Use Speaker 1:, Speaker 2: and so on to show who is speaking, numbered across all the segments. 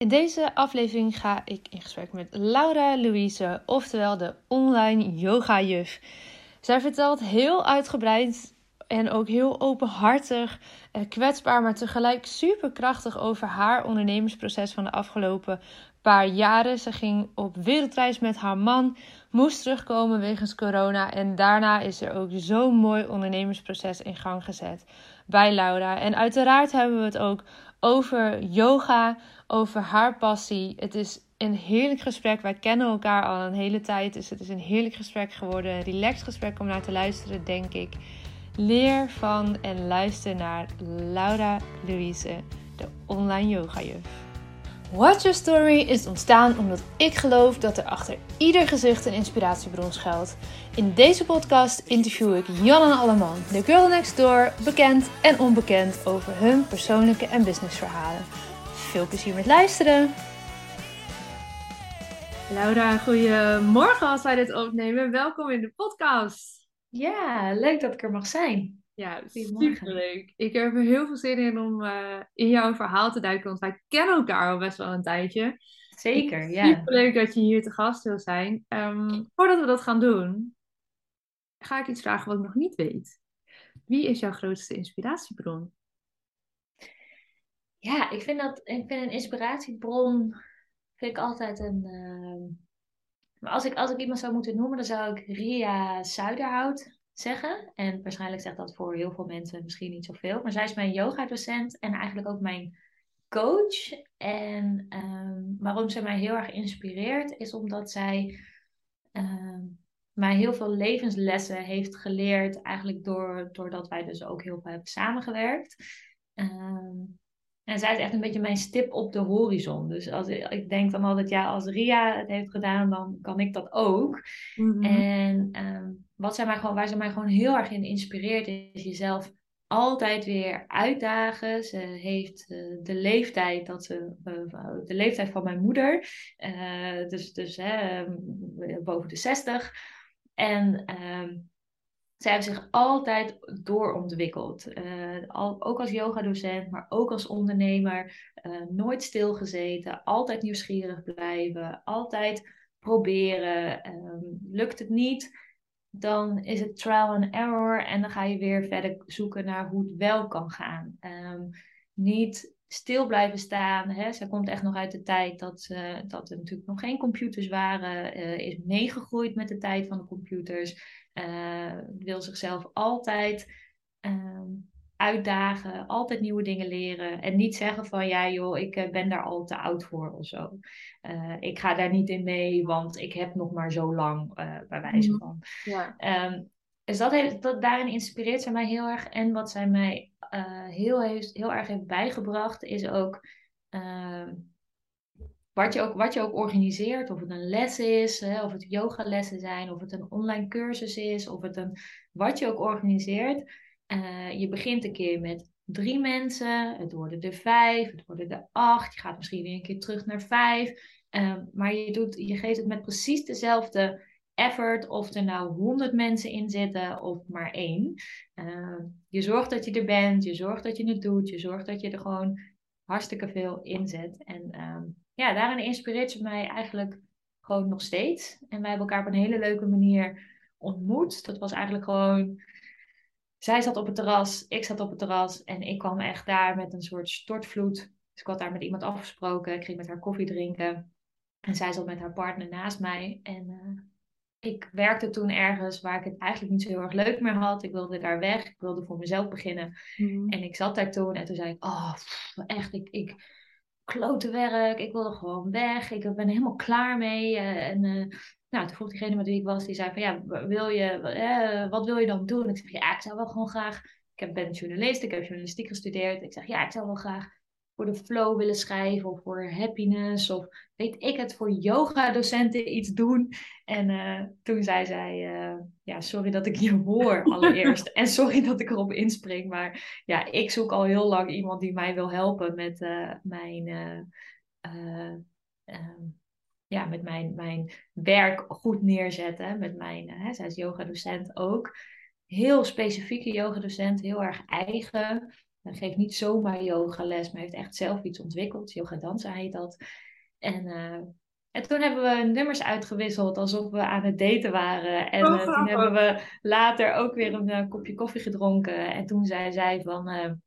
Speaker 1: In deze aflevering ga ik in gesprek met Laura Louise, oftewel de online yoga-juf. Zij vertelt heel uitgebreid en ook heel openhartig, eh, kwetsbaar, maar tegelijk superkrachtig over haar ondernemersproces van de afgelopen paar jaren. Ze ging op wereldreis met haar man, moest terugkomen wegens corona. En daarna is er ook zo'n mooi ondernemersproces in gang gezet bij Laura. En uiteraard hebben we het ook over yoga, over haar passie. Het is een heerlijk gesprek. Wij kennen elkaar al een hele tijd. Dus het is een heerlijk gesprek geworden. Een relaxed gesprek om naar te luisteren, denk ik. Leer van en luister naar Laura Louise, de online yogajuf. Watch Your Story is ontstaan omdat ik geloof dat er achter ieder gezicht een inspiratiebron schuilt. In deze podcast interview ik Jan en Alleman, de girl next door, bekend en onbekend over hun persoonlijke en businessverhalen. Veel plezier met luisteren! Laura, goedemorgen als wij dit opnemen. Welkom in de podcast.
Speaker 2: Ja, leuk dat ik er mag zijn.
Speaker 1: Ja, superleuk. Ik heb er heel veel zin in om uh, in jouw verhaal te duiken, want wij kennen elkaar al best wel een tijdje.
Speaker 2: Zeker, ja.
Speaker 1: Superleuk dat je hier te gast wil zijn. Um, voordat we dat gaan doen, ga ik iets vragen wat ik nog niet weet. Wie is jouw grootste inspiratiebron?
Speaker 2: Ja, ik vind dat ik vind een inspiratiebron vind ik altijd een. Uh, maar als ik, als ik iemand zou moeten noemen, dan zou ik Ria Zuiderhout zeggen. En waarschijnlijk zegt dat voor heel veel mensen misschien niet zoveel. Maar zij is mijn yoga-docent en eigenlijk ook mijn coach. En um, waarom zij mij heel erg inspireert, is omdat zij um, mij heel veel levenslessen heeft geleerd. Eigenlijk door, doordat wij dus ook heel veel hebben samengewerkt. En zij is echt een beetje mijn stip op de horizon. Dus als, ik denk dan altijd, ja, als Ria het heeft gedaan, dan kan ik dat ook. Mm-hmm. En um, wat zij mij gewoon, waar ze mij gewoon heel erg in inspireert, is jezelf altijd weer uitdagen. Ze heeft uh, de leeftijd dat ze uh, de leeftijd van mijn moeder, uh, dus, dus boven de 60. En um, zij heeft zich altijd doorontwikkeld. Uh, al, ook als yogadocent, maar ook als ondernemer. Uh, nooit stilgezeten, altijd nieuwsgierig blijven, altijd proberen. Um, lukt het niet, dan is het trial and error en dan ga je weer verder zoeken naar hoe het wel kan gaan. Um, niet stil blijven staan. Hè. Zij komt echt nog uit de tijd dat, uh, dat er natuurlijk nog geen computers waren. Is meegegroeid met de tijd van de computers. Uh, wil zichzelf altijd uh, uitdagen, altijd nieuwe dingen leren. En niet zeggen van ja joh, ik eh, ben daar al te oud voor of zo. Uh, ik ga daar niet in mee, want ik heb nog maar zo lang, bij wijze mhm. van. Ja. Um, dus dat heeft, dat, daarin inspireert zij mij heel erg. En wat zij mij heel, heeft, heel erg heeft bijgebracht, is ook ehm, wat je ook, wat je ook organiseert, of het een les is, hè, of het yogalessen zijn, of het een online cursus is, of het een wat je ook organiseert. Uh, je begint een keer met drie mensen, het worden er vijf, het worden er acht, je gaat misschien weer een keer terug naar vijf. Uh, maar je, doet, je geeft het met precies dezelfde effort, of er nou honderd mensen in zitten of maar één. Uh, je zorgt dat je er bent, je zorgt dat je het doet, je zorgt dat je er gewoon hartstikke veel inzet. En ehm, ja, daarin inspireert ze mij eigenlijk gewoon nog steeds. En wij hebben elkaar op een hele leuke manier ontmoet. Dat was eigenlijk gewoon. Zij zat op het terras, ik zat op het terras en ik kwam echt daar met een soort stortvloed. Dus ik had daar met iemand afgesproken, ik ging met haar koffie drinken. En zij zat met haar partner naast mij. En uh, ik werkte toen ergens waar ik het eigenlijk niet zo heel erg leuk meer had. Ik wilde daar weg, ik wilde voor mezelf beginnen. Mm. En ik zat daar toen en toen zei ik, oh, echt, ik, ik, klote werk, ik wilde gewoon weg, ik ben helemaal klaar mee. Uh, en uh, nou, toen vroeg diegene met wie ik was, die zei van ja, wil je, uh, wat wil je dan doen? Ik zeg ja, ik zou wel gewoon graag, ik ben journalist, ik heb journalistiek gestudeerd. Ik zeg ja, ik zou wel graag voor de flow willen schrijven of voor happiness of weet ik het, voor yoga-docenten iets doen. En uh, toen zei zij, uh, ja, sorry dat ik je hoor allereerst. en sorry dat ik erop inspring, maar ja, ik zoek al heel lang iemand die mij wil helpen met uh, mijn... ja, met mijn, mijn werk goed neerzetten. Met mijn, hè, zij is yogadocent ook. Heel specifieke yogadocent, heel erg eigen. Hij geeft niet zomaar yogales, maar heeft echt zelf iets ontwikkeld. Yoga dansen heet dat. En, en toen hebben we nummers uitgewisseld alsof we aan het daten waren. En
Speaker 1: Oh,
Speaker 2: toen
Speaker 1: grappig.
Speaker 2: hebben we later ook weer een kopje koffie gedronken. En toen zei zij van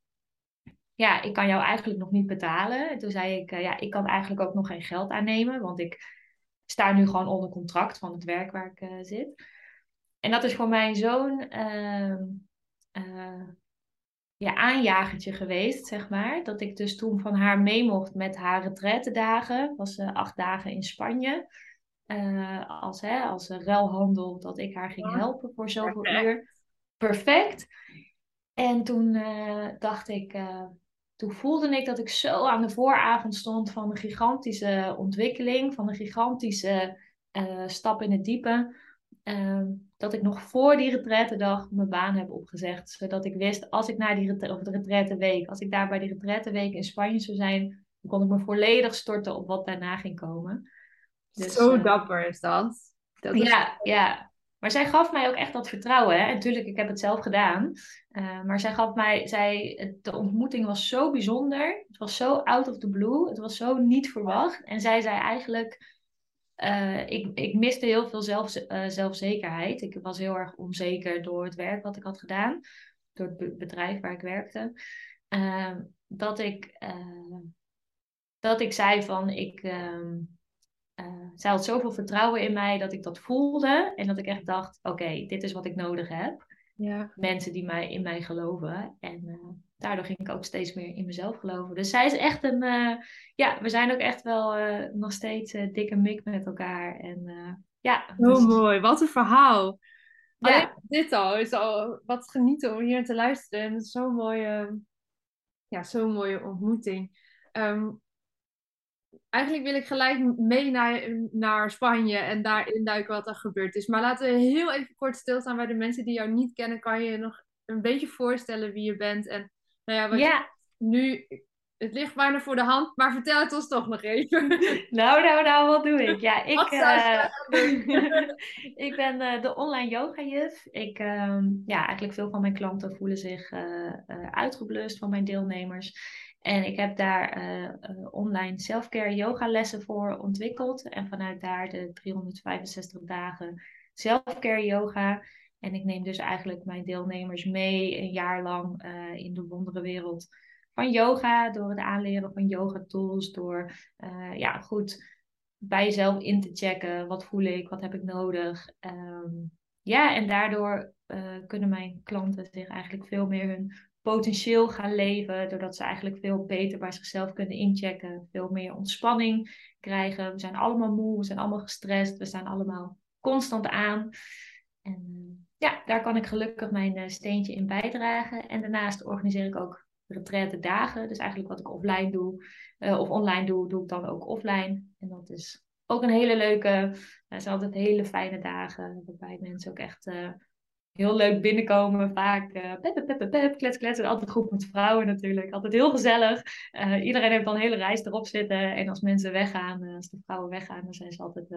Speaker 2: ja, ik kan jou eigenlijk nog niet betalen. En toen zei ik, ja, ik kan eigenlijk ook nog geen geld aannemen, want ik sta nu gewoon onder contract van het werk waar ik zit. En dat is voor mij zo'n uh, uh, ja, aanjagertje geweest, zeg maar. Dat ik dus toen van haar mee mocht met haar retraitedagen. Was uh, acht dagen in Spanje. Uh, als, hè, als ruilhandel, dat ik haar ging helpen voor zoveel
Speaker 1: Perfect.
Speaker 2: uur. Perfect. En toen uh, dacht ik, toen voelde ik dat ik zo aan de vooravond stond van een gigantische ontwikkeling, van een gigantische stap in het diepe. Uh, dat ik nog voor die retrettedag mijn baan heb opgezegd. Zodat ik wist, als ik naar die of de als ik daar bij die retretteweek in Spanje zou zijn, dan kon ik me volledig storten op wat daarna ging komen. Dus,
Speaker 1: Zo
Speaker 2: uh,
Speaker 1: dapper is dat. dat is...
Speaker 2: Ja, ja. Maar zij gaf mij ook echt dat vertrouwen. Hè? En natuurlijk, ik heb het zelf gedaan. Uh, maar zij gaf mij, zij, de ontmoeting was zo bijzonder. Het was zo out of the blue. Het was zo niet verwacht. En zij zei eigenlijk, uh, ik, ik miste heel veel zelf, uh, zelfzekerheid. Ik was heel erg onzeker door het werk wat ik had gedaan. Door het be bedrijf waar ik werkte. Uh, dat, ik, dat ik zei van, ik... Uh, zij had zoveel vertrouwen in mij dat ik dat voelde. En dat ik echt dacht, oké, okay, dit is wat ik nodig heb.
Speaker 1: Ja.
Speaker 2: Mensen die mij, in mij geloven. En daardoor ging ik ook steeds meer in mezelf geloven. Dus zij is echt een... Uh, ja, we zijn ook echt wel nog steeds dikke mik met elkaar. En ja.
Speaker 1: Zo
Speaker 2: dus...
Speaker 1: mooi, wat een verhaal.
Speaker 2: Ja.
Speaker 1: Alleen dit al is al wat genieten om hier te luisteren. En zo'n mooie, ja, zo'n mooie ontmoeting. Um, eigenlijk wil ik gelijk mee naar, naar Spanje en daar induiken wat er gebeurd is. Maar laten we heel even kort stilstaan bij de mensen die jou niet kennen. Kan je je nog een beetje voorstellen wie je bent? En nou ja, wat
Speaker 2: ja.
Speaker 1: nu, het ligt bijna voor de hand, maar vertel het ons toch nog even.
Speaker 2: Nou, nou, nou, wat doe ik? Ja, ik,
Speaker 1: je
Speaker 2: uh, ik ben uh, de online yoga-juf. Ik, uh, ja, eigenlijk veel van mijn klanten voelen zich uh, uitgeblust van mijn deelnemers. En ik heb daar online self-care yoga lessen voor ontwikkeld. En vanuit daar de 365 dagen self-care yoga. En ik neem dus eigenlijk mijn deelnemers mee een jaar lang uh, in de wonderenwereld van yoga. Door het aanleren van yoga tools. Door uh, ja, goed bij jezelf in te checken. Wat voel ik? Wat heb ik nodig? Um, ja, en daardoor kunnen mijn klanten zich eigenlijk veel meer hun potentieel gaan leven. Doordat ze eigenlijk veel beter bij zichzelf kunnen inchecken. Veel meer ontspanning krijgen. We zijn allemaal moe, we zijn allemaal gestrest. We staan allemaal constant aan. En ja, daar kan ik gelukkig mijn steentje in bijdragen. En daarnaast organiseer ik ook retraite dagen. Dus eigenlijk wat ik offline doe, uh, of online doe, doe ik dan ook offline. En dat is ook een hele leuke, het zijn altijd hele fijne dagen. Waarbij mensen ook echt uh, heel leuk binnenkomen. Vaak pep, pep, pep, pep, klets, altijd goed met vrouwen natuurlijk. Altijd heel gezellig. Iedereen heeft dan een hele reis erop zitten. En als mensen weggaan, als de vrouwen weggaan, dan zijn ze altijd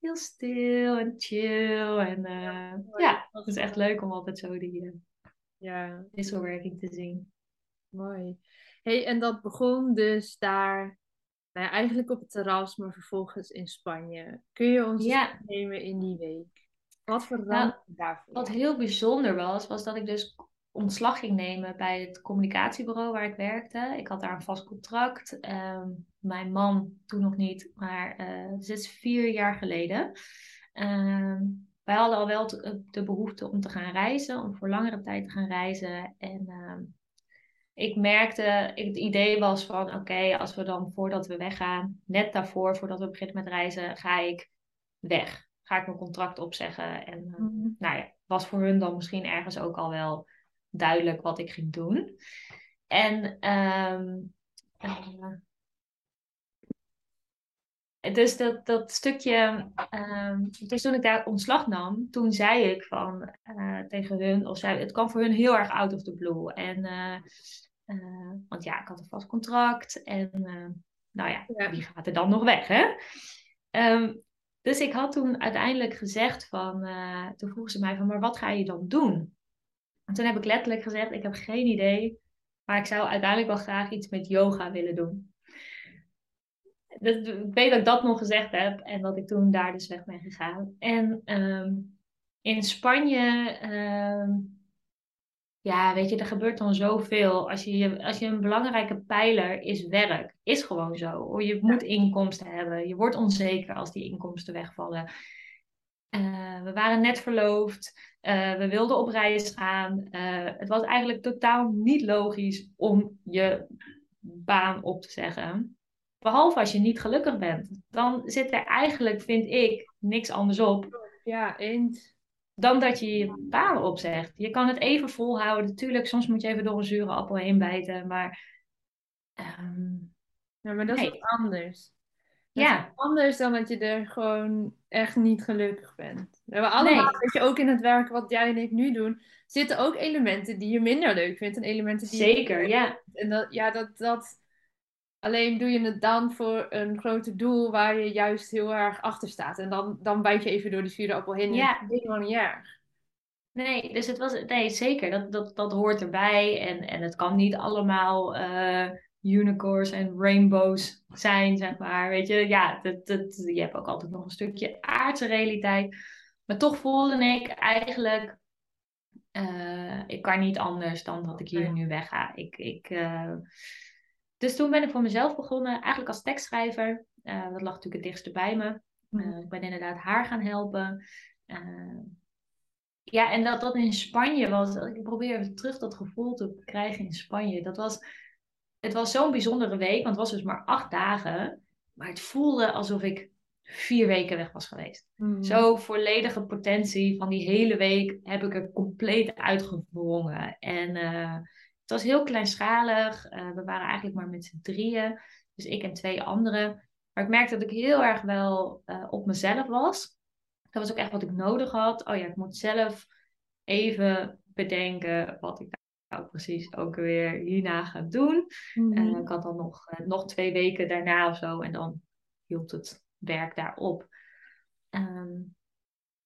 Speaker 2: heel stil en chill. En ja, ja, het is echt leuk om altijd zo die
Speaker 1: ja.
Speaker 2: wisselwerking te zien.
Speaker 1: Mooi. Hey, en dat begon dus daar, nou ja, eigenlijk op het terras, maar vervolgens in Spanje. Kun je ons
Speaker 2: ja.
Speaker 1: nemen in die week? Wat voor
Speaker 2: nou,
Speaker 1: daarvoor?
Speaker 2: Wat heel bijzonder was, was dat ik dus ontslag ging nemen bij het communicatiebureau waar ik werkte. Ik had daar een vast contract. Um, mijn man toen nog niet, maar uh, dit is vier jaar geleden. Um, wij hadden al wel de behoefte om te gaan reizen, om voor langere tijd te gaan reizen. En um, ik merkte, het idee was van oké, okay, als we dan voordat we weggaan, net daarvoor, voordat we beginnen met reizen, ga ik weg. Ga ik mijn contract opzeggen. En mm-hmm. nou ja, was voor hun dan misschien ergens ook al wel duidelijk wat ik ging doen. En um, uh, dus dat, dat stukje, um, dus toen ik daar ontslag nam, toen zei ik van uh, tegen hun, of zei, het kwam voor hun heel erg out of the blue. En, uh, want ja, ik had een vast contract en nou ja, ja, wie gaat er dan nog weg, hè? Um, dus ik had toen uiteindelijk gezegd van, toen vroegen ze mij van, maar wat ga je dan doen? En toen heb ik letterlijk gezegd, ik heb geen idee, Maar ik zou uiteindelijk wel graag iets met yoga willen doen. Ik weet dat ik dat nog gezegd heb en dat ik toen daar dus weg ben gegaan. En ehm, in Spanje, ehm, ja, weet je, er gebeurt dan zoveel. Als je, als je een belangrijke pijler is werk, is gewoon zo. Je moet inkomsten hebben. Je wordt onzeker als die inkomsten wegvallen. Uh, we waren net verloofd. Uh, we wilden op reis gaan. Uh, het was eigenlijk totaal niet logisch om je baan op te zeggen. Behalve als je niet gelukkig bent. Dan zit er eigenlijk, vind ik, niks anders op.
Speaker 1: Ja, eens.
Speaker 2: Dan dat je je baan opzegt. Je kan het even volhouden. Natuurlijk, soms moet je even door een zure appel heen bijten. Maar. Um,
Speaker 1: ja, maar dat is wat anders. Dat ja. is anders dan dat je er gewoon echt niet gelukkig bent. We hebben allemaal, nee. dat je ook in het werk wat jij en ik nu doen, zitten ook elementen die je minder leuk vindt en elementen die
Speaker 2: Zeker, ja.
Speaker 1: En dat, ja, dat, dat, alleen doe je het dan voor een groter doel waar je juist heel erg achter staat. En dan, dan bijt je even door die zure appel heen.
Speaker 2: Ja.
Speaker 1: Dat is gewoon niet erg.
Speaker 2: Nee, dus het was, nee, zeker. Dat, dat, dat hoort erbij. En, en het kan niet allemaal uh, unicorns en rainbows zijn, zeg maar. Weet je, ja, dat, dat, je hebt ook altijd nog een stukje aardse realiteit. Maar toch voelde ik eigenlijk, uh, ik kan niet anders dan dat ik hier nu wegga. Ik, ik, uh, dus toen ben ik voor mezelf begonnen, eigenlijk als tekstschrijver. Uh, dat lag natuurlijk het dichtst bij me. Uh, ik ben inderdaad haar gaan helpen. Ja, en dat dat in Spanje was. Ik probeer even terug dat gevoel te krijgen in Spanje. Dat was, het was zo'n bijzondere week, want het was dus maar acht dagen. Maar het voelde alsof ik vier weken weg was geweest. Mm. Zo volledige potentie van die hele week heb ik er compleet uitgewrongen. En het was heel kleinschalig. Uh, we waren eigenlijk maar met z'n drieën. Dus ik en twee anderen. Maar ik merkte dat ik heel erg wel uh, op mezelf was. Dat was ook echt wat ik nodig had. Oh ja, ik moet zelf even bedenken wat ik nou precies ook weer hierna ga doen. Mm -hmm. uh, ik had dan nog, nog twee weken daarna of zo. En dan hield het werk daarop. Um,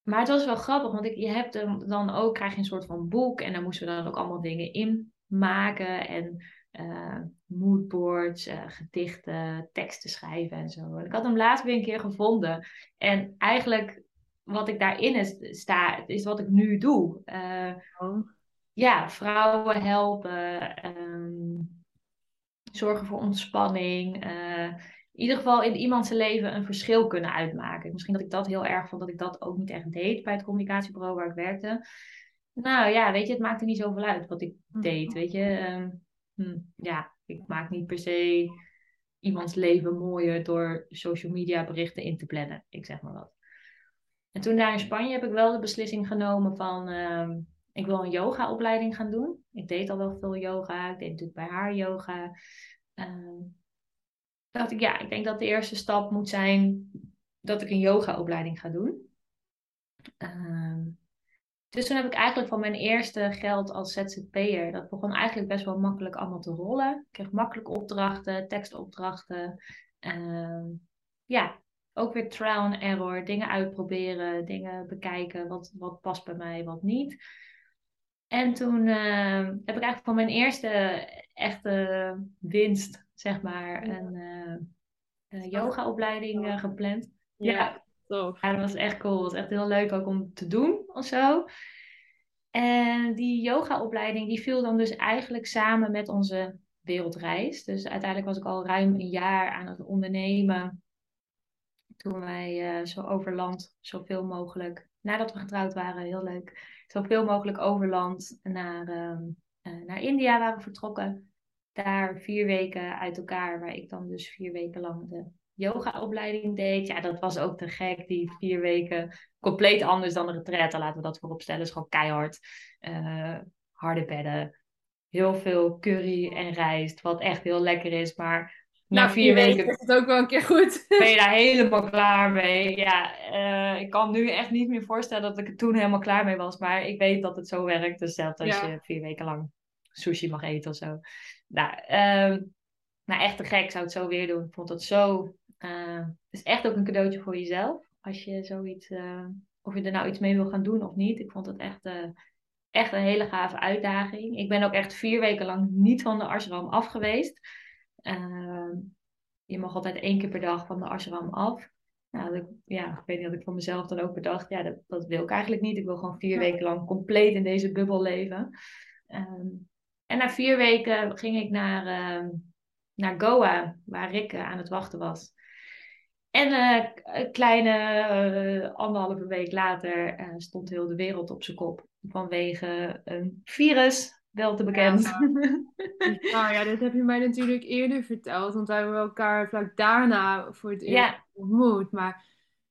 Speaker 2: maar het was wel grappig, want ik, je hebt dan ook, krijg je een soort van boek. En daar moesten we dan ook allemaal dingen in maken en uh, moodboards, uh, gedichten, teksten schrijven en zo. ik had hem laatst weer een keer gevonden. En eigenlijk wat ik daarin is, sta, is wat ik nu doe. Uh, oh. Ja, vrouwen helpen, um, zorgen voor ontspanning. in ieder geval in iemands leven een verschil kunnen uitmaken. Misschien dat ik dat heel erg vond, dat ik dat ook niet echt deed bij het communicatiebureau waar ik werkte. Nou ja, weet je, het maakte niet zoveel uit wat ik mhm. deed, weet je. Ehm, hm, ja, ik maak niet per se iemands leven mooier door social media berichten in te plannen. Ik zeg maar wat. En toen daar in Spanje heb ik wel de beslissing genomen van... Uh, ik wil een yoga-opleiding gaan doen. Ik deed al wel veel yoga. Ik deed natuurlijk bij haar yoga. Uh, dacht ik, ja, ik denk dat de eerste stap moet zijn dat ik een yoga-opleiding ga doen. Uh, dus toen heb ik eigenlijk van mijn eerste geld als ZZP'er, dat begon eigenlijk best wel makkelijk allemaal te rollen. Ik kreeg makkelijk opdrachten, tekstopdrachten. Uh, ja, ook weer trial and error, dingen uitproberen, dingen bekijken, wat, wat past bij mij, wat niet. En toen uh, heb ik eigenlijk van mijn eerste echte winst, zeg maar, een uh, yogaopleiding gepland.
Speaker 1: Ja, ja. Tof.
Speaker 2: Ja, dat was echt cool. Het was echt heel leuk ook om te doen of zo. En die yogaopleiding die viel dan dus eigenlijk samen met onze wereldreis. Dus uiteindelijk was ik al ruim een jaar aan het ondernemen. Toen wij uh, zo over land zoveel mogelijk, nadat we getrouwd waren, heel leuk, zoveel mogelijk over land naar, uh, naar India waren vertrokken. Daar vier weken uit elkaar, waar ik dan dus vier weken lang de yogaopleiding deed. Ja, dat was ook te gek, die vier weken. Compleet anders dan de retraite, laten we dat voorop stellen. is gewoon keihard. Uh, harde bedden. Heel veel curry en rijst, wat echt heel lekker is. Maar na nou, vier weken
Speaker 1: is het ook wel een keer goed.
Speaker 2: Ben je daar helemaal klaar mee. Ja, uh, ik kan nu echt niet meer voorstellen dat ik er toen helemaal klaar mee was. Maar ik weet dat het zo werkt. Dus zelfs als ja. je vier weken lang sushi mag eten of zo. Nou, uh, nou, echt te gek zou het zo weer doen. Ik vond het zo uh, het is echt ook een cadeautje voor jezelf. Als je zoiets, uh, of je er nou iets mee wil gaan doen of niet. Ik vond het echt, echt een hele gave uitdaging. Ik ben ook echt vier weken lang niet van de ashram af geweest. Ehm, je mag altijd één keer per dag van de ashram af. Nou, ik, ja, ik weet niet of ik van mezelf dan ook bedacht, ja, dat, dat wil ik eigenlijk niet. Ik wil gewoon vier weken lang compleet in deze bubbel leven. Ehm, en na vier weken ging ik naar, uh, naar Goa, waar Rick uh, aan het wachten was. En uh, een kleine uh, anderhalve week later stond heel de wereld op zijn kop. Vanwege een virus, wel te bekend. Ja,
Speaker 1: nou ja, dit heb je mij natuurlijk eerder verteld. Want wij hebben elkaar vlak daarna voor het eerst ja. ontmoet. Maar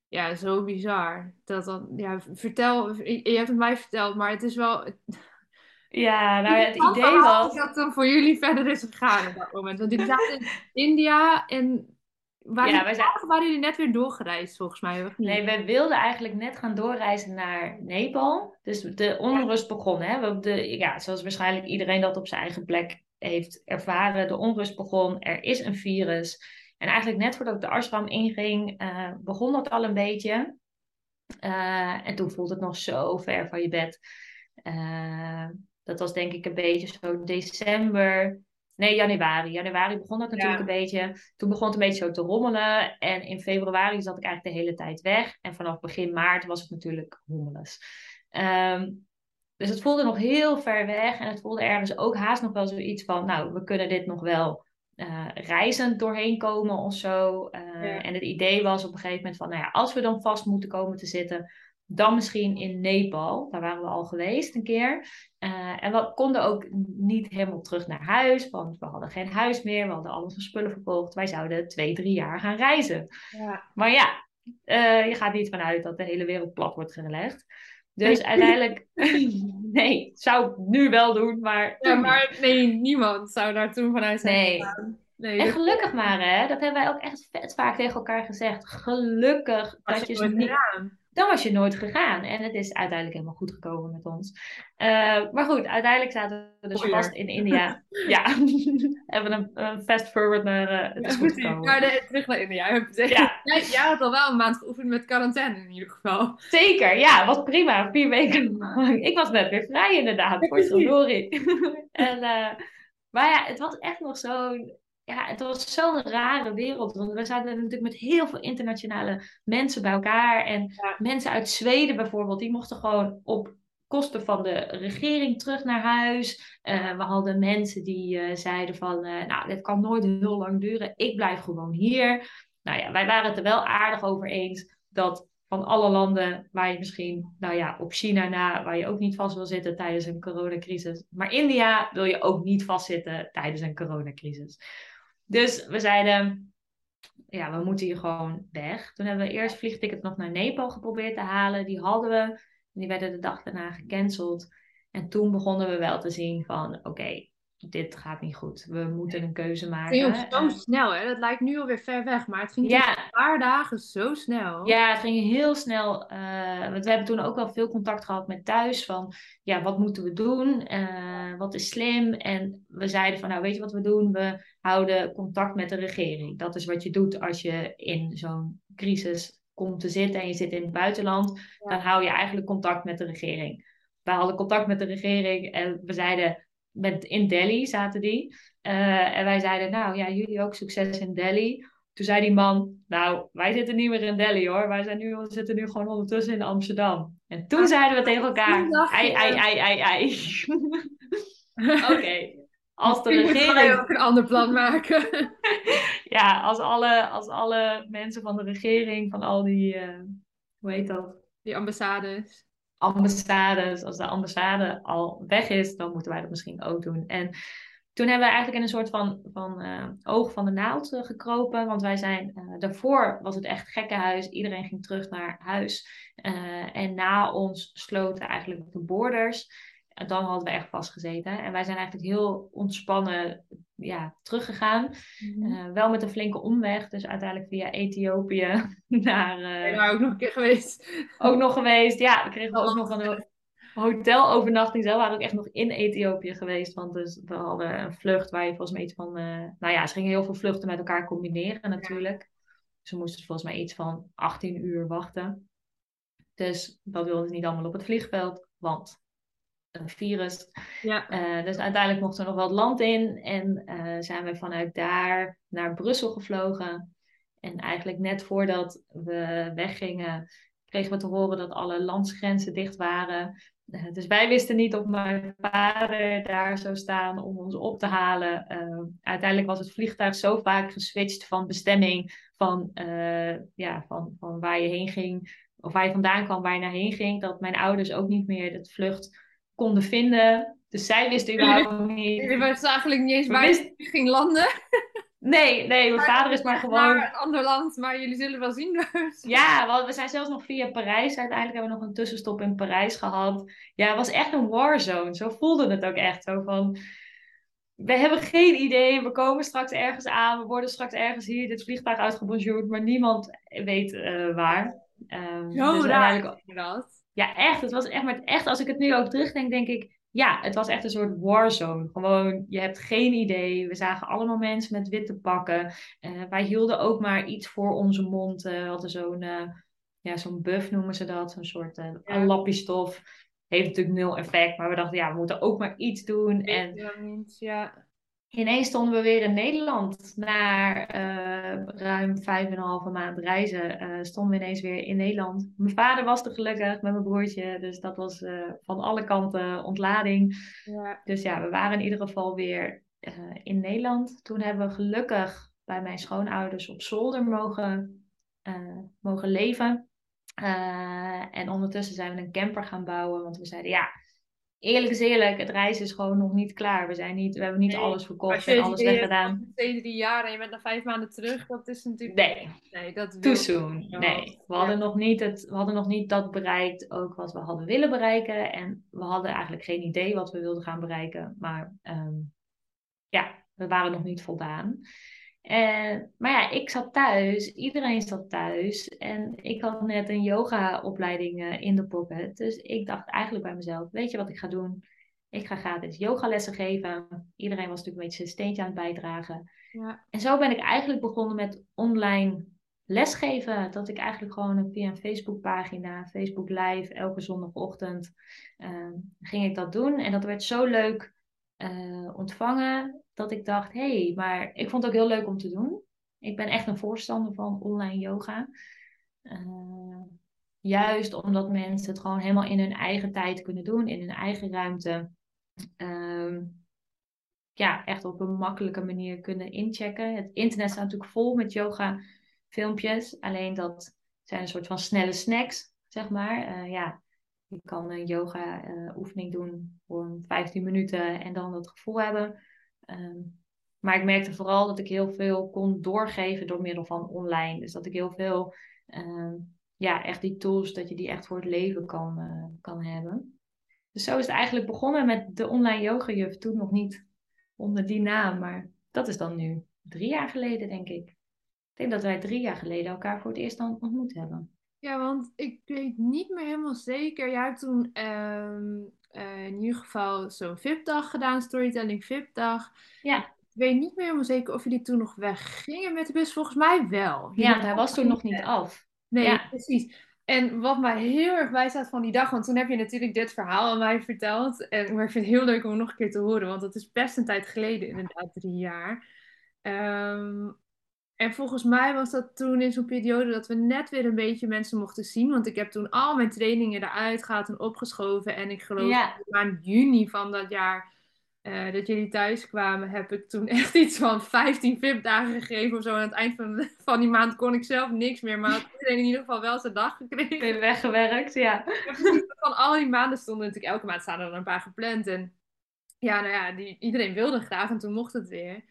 Speaker 1: ja, zo bizar. Dat dan, ja, vertel, je hebt het mij verteld, maar het is wel...
Speaker 2: Ja, nou ja, het idee was...
Speaker 1: Dat dan voor jullie verder is gegaan op dat moment. Want jullie zaten in India en ja, wij zijn... waren jullie net weer doorgereisd volgens mij? Of
Speaker 2: niet? Nee, we wilden eigenlijk net gaan doorreizen naar Nepal. Dus de onrust begon. Hè? de, ja, zoals waarschijnlijk iedereen dat op zijn eigen plek heeft ervaren. De onrust begon, er is een virus. En eigenlijk net voordat ik de ashram inging, uh, begon dat al een beetje. Uh, en toen voelde het nog zo ver van je bed. Uh, dat was denk ik een beetje zo december. Nee, januari. Januari begon dat natuurlijk een beetje. Toen begon het een beetje zo te rommelen. En in februari zat ik eigenlijk de hele tijd weg. En vanaf begin maart was het natuurlijk hommeles. Um, dus het voelde nog heel ver weg. En het voelde ergens ook haast nog wel zoiets van... Nou, we kunnen dit nog wel uh, reizend doorheen komen of zo. Uh, En het idee was op een gegeven moment van... Nou ja, als we dan vast moeten komen te zitten dan misschien in Nepal, daar waren we al geweest een keer. Uh, en we konden ook niet helemaal terug naar huis, want we hadden geen huis meer. We hadden al onze spullen verkocht. Wij zouden twee, drie jaar gaan reizen. Ja. Maar ja, uh, je gaat niet vanuit dat de hele wereld plat wordt gelegd. Dus uiteindelijk, nee, zou ik nu wel doen, maar.
Speaker 1: Ja, maar nee, niemand zou daar toen vanuit zijn
Speaker 2: nee. Nee, en gelukkig maar, hè, dat hebben wij ook echt vet vaak tegen elkaar gezegd. Gelukkig dat je, je niet. Gedaan dan was je nooit gegaan. En het is uiteindelijk helemaal goed gekomen met ons. Uh, maar goed, uiteindelijk zaten we dus vast in India. ja, hebben we een, een fast forward naar uh, het is goed gekomen.
Speaker 1: De, terug naar India. Ja. Jij, had al wel een maand geoefend met quarantaine in ieder geval.
Speaker 2: Zeker, ja, was prima. Vier weken Ik was net weer vrij inderdaad, voor sorry. en, uh, maar ja, het was echt nog zo'n ja, het was zo'n rare wereld. Want we zaten natuurlijk met heel veel internationale mensen bij elkaar. En mensen uit Zweden bijvoorbeeld, die mochten gewoon op kosten van de regering terug naar huis. Uh, we hadden mensen die uh, zeiden van, uh, nou, dit kan nooit heel lang duren. Ik blijf gewoon hier. Nou ja, wij waren het er wel aardig over eens dat van alle landen waar je misschien, nou ja, op China na, waar je ook niet vast wil zitten tijdens een coronacrisis. Maar India wil je ook niet vastzitten tijdens een coronacrisis. Dus we zeiden, ja, we moeten hier gewoon weg. Toen hebben we eerst vliegticket nog naar Nepal geprobeerd te halen. Die hadden we. En die werden de dag daarna gecanceld. En toen begonnen we wel te zien van, oké, dit gaat niet goed. We moeten een keuze maken.
Speaker 1: Het ging zo snel, hè? Dat lijkt nu alweer ver weg, maar het ging ja. een paar dagen zo snel.
Speaker 2: Ja, het ging heel snel. Uh, want we hebben toen ook wel veel contact gehad met thuis van, ja, wat moeten we doen? Uh, wat is slim? En we zeiden van, nou, weet je wat we doen? We houden contact met de regering. Dat is wat je doet als je in zo'n crisis komt te zitten en je zit in het buitenland. Dan hou je eigenlijk contact met de regering. Wij hadden contact met de regering en we zeiden met, in Delhi zaten die. Uh, en wij zeiden, nou ja, jullie ook succes in Delhi. Toen zei die man, nou, wij zitten niet meer in Delhi hoor. Wij zijn nu, we zitten nu gewoon ondertussen in Amsterdam. En toen ah, zeiden we tegen elkaar, ei, ei, ei, ei, ei. Oké, als de regering...
Speaker 1: ook een ander plan maken.
Speaker 2: ja, als alle, als alle mensen van de regering, van al die, uh, hoe heet dat?
Speaker 1: Die ambassades
Speaker 2: ambassades, als de ambassade al weg is, dan moeten wij dat misschien ook doen. En toen hebben we eigenlijk in een soort van, van uh, oog van de naald uh, gekropen. Want wij zijn, uh, daarvoor was het echt gekkenhuis. Iedereen ging terug naar huis. en na ons sloten eigenlijk de borders. En dan hadden we echt vastgezeten. En wij zijn eigenlijk heel ontspannen ja, teruggegaan. Mm wel met een flinke omweg. Dus uiteindelijk via Ethiopië naar...
Speaker 1: Uh, ben daar ook nog een keer geweest?
Speaker 2: Ook nog geweest, ja. We kregen ook nog een hotelovernachting. Zelf waren ook echt nog in Ethiopië geweest. Want dus we hadden een vlucht waar je volgens mij iets van... Uh, nou ja, ze gingen heel veel vluchten met elkaar combineren natuurlijk. Ja. Dus we moesten volgens mij iets van 18 uur wachten. Dus dat wilden ze niet allemaal op het vliegveld. Want een virus.
Speaker 1: Ja.
Speaker 2: Uh, dus uiteindelijk mochten we nog wel het land in en uh, zijn we vanuit daar naar Brussel gevlogen. En eigenlijk net voordat we weggingen, kregen we te horen dat alle landsgrenzen dicht waren. Uh, dus wij wisten niet of mijn vader daar zou staan om ons op te halen. uiteindelijk was het vliegtuig zo vaak geswitcht van bestemming, van, ja, van, van waar je heen ging, of waar je vandaan kwam, waar je naar heen ging, dat mijn ouders ook niet meer het vlucht konden vinden. Dus zij wisten überhaupt niet.
Speaker 1: Je wist eigenlijk niet eens waar je ging landen.
Speaker 2: Nee, nee, mijn vader is maar gewoon.
Speaker 1: Naar een ander land, maar jullie zullen wel zien dus.
Speaker 2: Ja, want we zijn zelfs nog via Parijs. Uiteindelijk hebben we nog een tussenstop in Parijs gehad. Ja, het was echt een warzone. Zo voelde het ook echt. Zo van. We hebben geen idee. We komen straks ergens aan. We worden straks ergens hier dit vliegtuig uitgebonjourd. Maar niemand weet uh, waar.
Speaker 1: Um, Zo dus raar dat.
Speaker 2: Ja, echt. Het was echt, maar echt, als ik het nu ook terugdenk, denk ik, ja, het was echt een soort warzone. Gewoon, je hebt geen idee. We zagen allemaal mensen met witte pakken. Uh, wij hielden ook maar iets voor onze mond. Uh, we hadden zo'n, uh, ja, zo'n buff noemen ze dat. Zo'n soort ja. lapjestof. Heeft natuurlijk nul effect, maar we dachten, ja, we moeten ook maar iets doen. En
Speaker 1: ja
Speaker 2: ineens stonden we weer in Nederland. Na uh, ruim vijf en een halve maand reizen uh, stonden we ineens weer in Nederland. Mijn vader was er gelukkig met mijn broertje. Dus dat was uh, van alle kanten ontlading.
Speaker 1: Ja.
Speaker 2: Dus ja, we waren in ieder geval weer in Nederland. Toen hebben we gelukkig bij mijn schoonouders op zolder mogen, mogen leven. en ondertussen zijn we een camper gaan bouwen. Want we zeiden ja eerlijk is eerlijk, het reizen is gewoon nog niet klaar. We, zijn niet, we hebben niet alles verkocht en alles weggedaan.
Speaker 1: Twee, drie jaar en je bent na vijf maanden terug, dat is natuurlijk...
Speaker 2: Nee,
Speaker 1: nee dat
Speaker 2: too soon. Nee, we hadden, nog niet het, we hadden nog niet dat bereikt, ook wat we hadden willen bereiken. En we hadden eigenlijk geen idee wat we wilden gaan bereiken. Maar um, ja, we waren nog niet voldaan. En, maar ja, ik zat thuis, iedereen zat thuis en ik had net een yoga-opleiding uh, in de pocket. Dus ik dacht eigenlijk bij mezelf, weet je wat ik ga doen? Ik ga gratis yogalessen geven. Iedereen was natuurlijk een beetje zijn steentje aan het bijdragen.
Speaker 1: Ja.
Speaker 2: En zo ben ik eigenlijk begonnen met online lesgeven. Dat ik eigenlijk gewoon via een Facebookpagina, Facebook Live, elke zondagochtend uh, ging ik dat doen. En dat werd zo leuk uh, ontvangen dat ik dacht, hé, hey, maar ik vond het ook heel leuk om te doen. Ik ben echt een voorstander van online yoga. Uh, juist omdat mensen het gewoon helemaal in hun eigen tijd kunnen doen, in hun eigen ruimte. Uh, ja, echt op een makkelijke manier kunnen inchecken. Het internet staat natuurlijk vol met yoga filmpjes. Alleen dat zijn een soort van snelle snacks, zeg maar. Uh, ja, je kan een yoga uh, oefening doen voor 15 minuten en dan dat gevoel hebben. Um, maar ik merkte vooral dat ik heel veel kon doorgeven door middel van online. Dus dat ik heel veel, um, ja, echt die tools, dat je die echt voor het leven kan, uh, kan hebben. Dus zo is het eigenlijk begonnen met de online yoga juf. Toen nog niet onder die naam, maar dat is dan nu drie jaar geleden, denk ik. Ik denk dat wij drie jaar geleden elkaar voor het eerst dan ontmoet hebben.
Speaker 1: Ja, want ik weet niet meer helemaal zeker. Jij hebt toen um, uh, in ieder geval zo'n VIP-dag gedaan, Storytelling VIP-dag.
Speaker 2: Ja.
Speaker 1: Ik weet niet meer helemaal zeker of jullie toen nog weggingen met de bus. Volgens mij wel.
Speaker 2: Ja, hij was toen nog niet af.
Speaker 1: Nee,
Speaker 2: ja.
Speaker 1: precies. En wat mij heel erg bijstaat van die dag, want toen heb je natuurlijk dit verhaal aan mij verteld. En, maar ik vind het heel leuk om het nog een keer te horen, want dat is best een tijd geleden, inderdaad, drie jaar. Um, en volgens mij was dat toen in zo'n periode dat we net weer een beetje mensen mochten zien. Want ik heb toen al mijn trainingen eruit gehaald en opgeschoven. En ik geloof
Speaker 2: ja.
Speaker 1: in juni van dat jaar uh, dat jullie thuis kwamen, heb ik toen echt iets van 15 VIP-dagen gegeven of zo. Aan het eind van, van die maand kon ik zelf niks meer. Maar had iedereen in ieder geval wel zijn dag gekregen.
Speaker 2: Ben weggewerkt, ja.
Speaker 1: van al die maanden stonden natuurlijk elke maand staan er een paar gepland. En ja, nou ja, die, iedereen wilde graag en toen mocht het weer.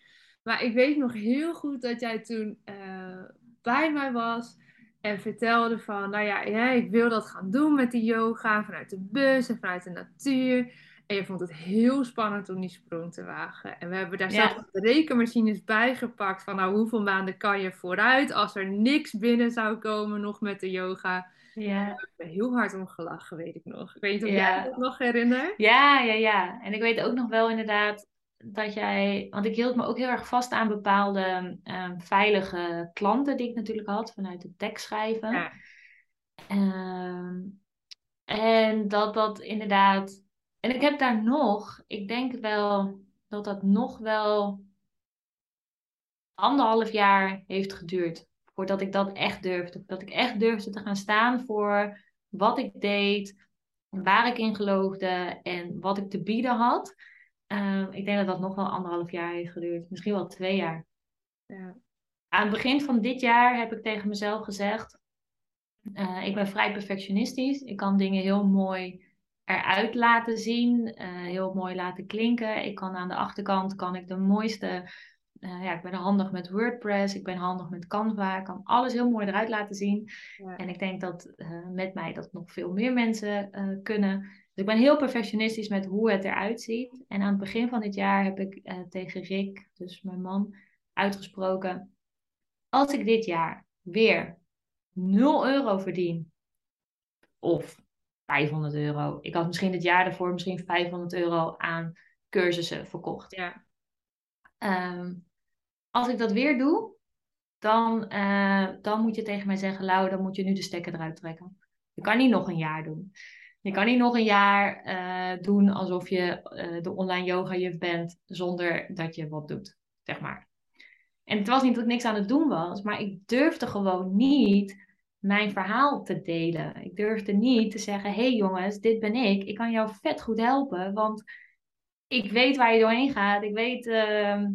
Speaker 1: Maar ik weet nog heel goed dat jij toen uh, bij mij was en vertelde van, nou ja, ja, ik wil dat gaan doen met die yoga vanuit de bus en vanuit de natuur. En je vond het heel spannend om die sprong te wagen. En we hebben daar
Speaker 2: Ja.
Speaker 1: zelfs de rekenmachines bij gepakt van, nou, hoeveel maanden kan je vooruit als er niks binnen zou komen nog met de yoga.
Speaker 2: Ja.
Speaker 1: Ik ben heel hard om gelachen, weet ik nog. Ik weet niet of
Speaker 2: Ja.
Speaker 1: jij dat nog herinnert.
Speaker 2: Ja, ja, ja. En ik weet ook nog wel inderdaad dat jij, want ik hield me ook heel erg vast aan bepaalde ehm, veilige klanten die ik natuurlijk had vanuit het tekstschrijven.
Speaker 1: Ja.
Speaker 2: Ehm, en dat dat inderdaad en ik heb daar nog, ik denk wel dat dat nog wel anderhalf jaar heeft geduurd. Voordat ik dat echt durfde. Dat ik echt durfde te gaan staan voor wat ik deed, waar ik in geloofde en wat ik te bieden had. Ehm, ik denk dat dat nog wel anderhalf jaar heeft geduurd. Misschien wel twee jaar. Ja. Aan het begin van dit jaar heb ik tegen mezelf gezegd: uh, Ik ben vrij perfectionistisch. Ik kan dingen heel mooi eruit laten zien, uh, heel mooi laten klinken. Ik kan aan de achterkant kan ik de mooiste uh, ja, ik ben handig met WordPress, ik ben handig met Canva, ik kan alles heel mooi eruit laten zien. En ik denk dat met mij dat nog veel meer mensen kunnen. Dus ik ben heel perfectionistisch met hoe het eruit ziet. En aan het begin van dit jaar heb ik tegen Rick, dus mijn man, uitgesproken: als ik dit jaar weer 0 euro verdien, of 500 euro. Ik had misschien het jaar daarvoor misschien 500 euro aan cursussen verkocht. Ja. Um, als ik dat weer doe, dan, uh, dan moet je tegen mij zeggen, Lau, dan moet je nu de stekker eruit trekken. Je kan niet nog een jaar doen. Je kan niet nog een jaar uh, doen alsof je uh, de online yoga juf bent zonder dat je wat doet, zeg maar. En het was niet dat ik niks aan het doen was, maar ik durfde gewoon niet mijn verhaal te delen. Ik durfde niet te zeggen: hé hey jongens, dit ben ik. Ik kan jou vet goed helpen, want ik weet waar je doorheen gaat. Ik weet ehm,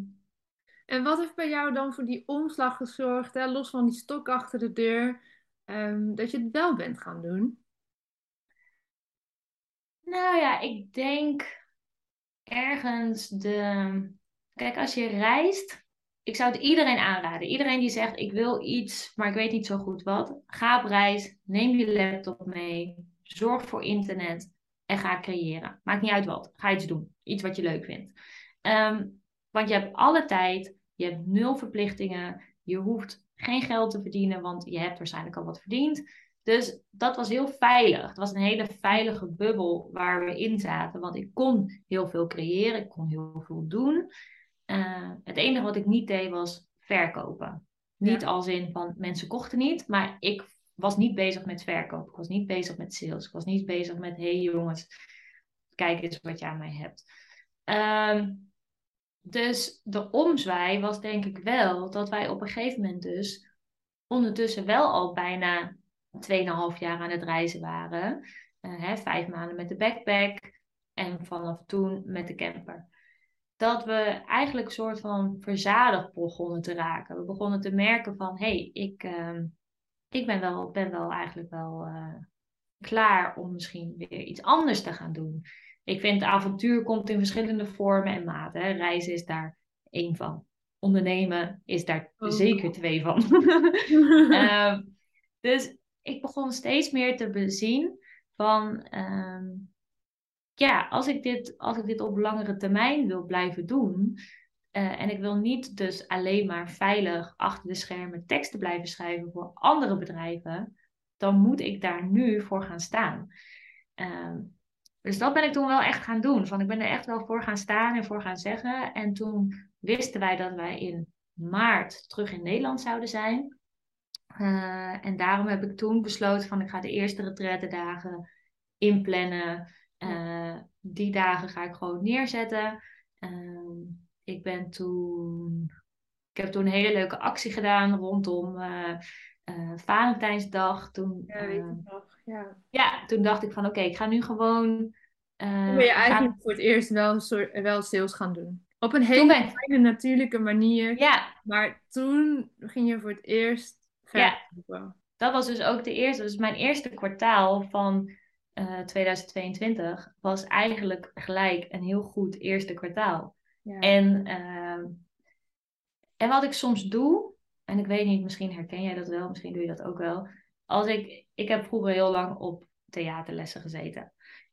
Speaker 1: en wat heeft bij jou dan voor die omslag gezorgd, hè, los van die stok achter de deur, um, dat je het wel bent gaan doen?
Speaker 2: Nou ja, ik denk ergens de. Kijk, als je reist, ik zou het iedereen aanraden. Iedereen die zegt: Ik wil iets, maar ik weet niet zo goed wat. Ga op reis, neem je laptop mee, zorg voor internet en ga creëren. Maakt niet uit wat. Ga iets doen. Iets wat je leuk vindt. Um, want je hebt alle tijd, je hebt nul verplichtingen. Je hoeft geen geld te verdienen, want je hebt waarschijnlijk al wat verdiend. Dus dat was heel veilig. Het was een hele veilige bubbel waar we in zaten. Want ik kon heel veel creëren, ik kon heel veel doen. Uh, het enige wat ik niet deed was verkopen. Niet als in van mensen kochten niet, maar ik was niet bezig met verkopen. Ik was niet bezig met sales. Ik was niet bezig met hey jongens, kijk eens wat je aan mij hebt. Um, dus de omzwaai was denk ik wel dat wij op een gegeven moment dus ondertussen wel al bijna 2,5 jaar aan het reizen waren. Uh, hè, vijf maanden met de backpack en vanaf toen met de camper. Dat we eigenlijk een soort van verzadigd begonnen te raken. We begonnen te merken van, hé, hey, ik, uh, ik ben, wel, ben wel eigenlijk wel uh, klaar om misschien weer iets anders te gaan doen. Ik vind avontuur komt in verschillende vormen en maten. Hè. Reizen is daar één van. Ondernemen is daar oh. zeker twee van. uh, dus ik begon steeds meer te bezien van... Uh, ja, als ik, dit, als ik dit op langere termijn wil blijven doen... Uh, en ik wil niet dus alleen maar veilig achter de schermen teksten blijven schrijven voor andere bedrijven... dan moet ik daar nu voor gaan staan. Uh, dus dat ben ik toen wel echt gaan doen. Van ik ben er echt wel voor gaan staan en voor gaan zeggen. En toen wisten wij dat wij in maart terug in Nederland zouden zijn. Uh, en daarom heb ik toen besloten van ik ga de eerste dagen inplannen. Uh, die dagen ga ik gewoon neerzetten. Uh, ik ben toen. Ik heb toen een hele leuke actie gedaan rondom Valentijnsdag. Toen, ja, ja. ja, toen dacht ik van oké, ik ga nu gewoon.
Speaker 1: Toen ben je eigenlijk voor het eerst wel, wel sales gaan doen. Op een hele kleine natuurlijke manier. Ja. Maar toen ging je voor het eerst
Speaker 2: Ja. Dat was dus ook de eerste. Dus mijn eerste kwartaal van uh, eh, 2022 was eigenlijk gelijk een heel goed eerste kwartaal. Ja. En, uh, en wat ik soms doe, en ik weet niet, misschien herken jij dat wel, misschien doe je dat ook wel. Als ik, ik heb vroeger heel lang op theaterlessen gezeten.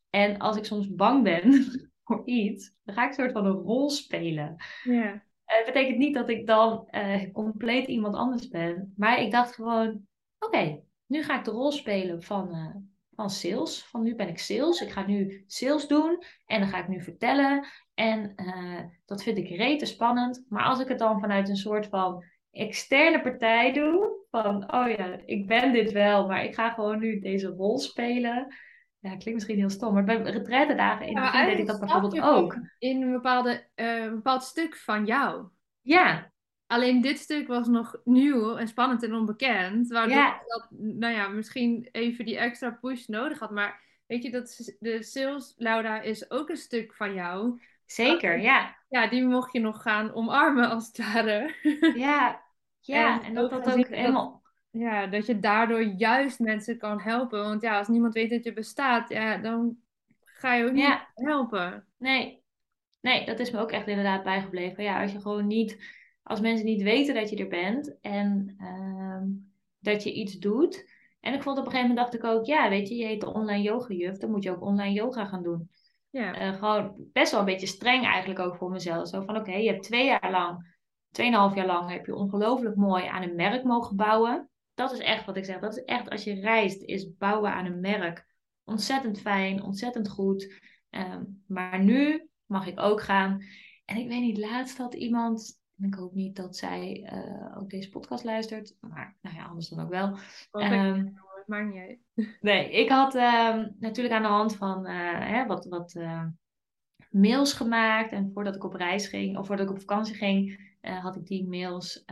Speaker 2: En als ik soms bang ben voor iets, dan ga ik een soort van een rol spelen. Ja. Het betekent niet dat ik dan uh, compleet iemand anders ben. Maar ik dacht gewoon, oké, nu ga ik de rol spelen van, uh, van sales. Van nu ben ik sales. Ik ga nu sales doen. En dan ga ik nu vertellen. En uh, dat vind ik rete spannend. Maar als ik het dan vanuit een soort van externe partij doe. Van, oh ja, ik ben dit wel, maar ik ga gewoon nu deze rol spelen. ja, klinkt misschien heel stom, maar bij retraitedagen in het
Speaker 1: Ja,
Speaker 2: begin deed ik dat bijvoorbeeld ook.
Speaker 1: In een, bepaalde, eh, een bepaald stuk van jou.
Speaker 2: Ja,
Speaker 1: Alleen dit stuk was nog nieuw en spannend en onbekend. Waardoor
Speaker 2: Ja.
Speaker 1: dat, nou ja, misschien even die extra push nodig had. Maar weet je, dat de sales, Laura, is ook een stuk van jou.
Speaker 2: zeker, ja.
Speaker 1: Ja, die mocht je nog gaan omarmen, als het ware.
Speaker 2: Ja, ja.
Speaker 1: En
Speaker 2: En dat dat ook helemaal...
Speaker 1: Ja, dat je daardoor juist mensen kan helpen. Want ja, als niemand weet dat je bestaat, ja, dan ga je ook niet
Speaker 2: Ja.
Speaker 1: helpen.
Speaker 2: Nee, nee, dat is me ook echt inderdaad bijgebleven. Ja, als je gewoon niet, als mensen niet weten dat je er bent en ehm, dat je iets doet. En ik vond op een gegeven moment dacht ik ook, ja, weet je, je heet de online yoga juf, dan moet je ook online yoga gaan doen.
Speaker 1: Ja,
Speaker 2: Eh, gewoon best wel een beetje streng eigenlijk ook voor mezelf. Zo van, oké, je hebt twee jaar lang, tweeënhalf jaar lang heb je ongelooflijk mooi aan een merk mogen bouwen. Dat is echt wat ik zeg. Dat is echt, als je reist, is bouwen aan een merk. Ontzettend fijn, ontzettend goed. Ehm, maar nu mag ik ook gaan. En ik weet niet, laatst had iemand, en ik hoop niet dat zij eh, ook deze podcast luistert, maar nou ja, anders dan ook wel. Ehm,
Speaker 1: maakt niet uit.
Speaker 2: Nee, ik had ehm, natuurlijk aan de hand van eh, hè, wat, wat eh, mails gemaakt. En voordat ik op reis ging, of voordat ik op vakantie ging, had ik die mails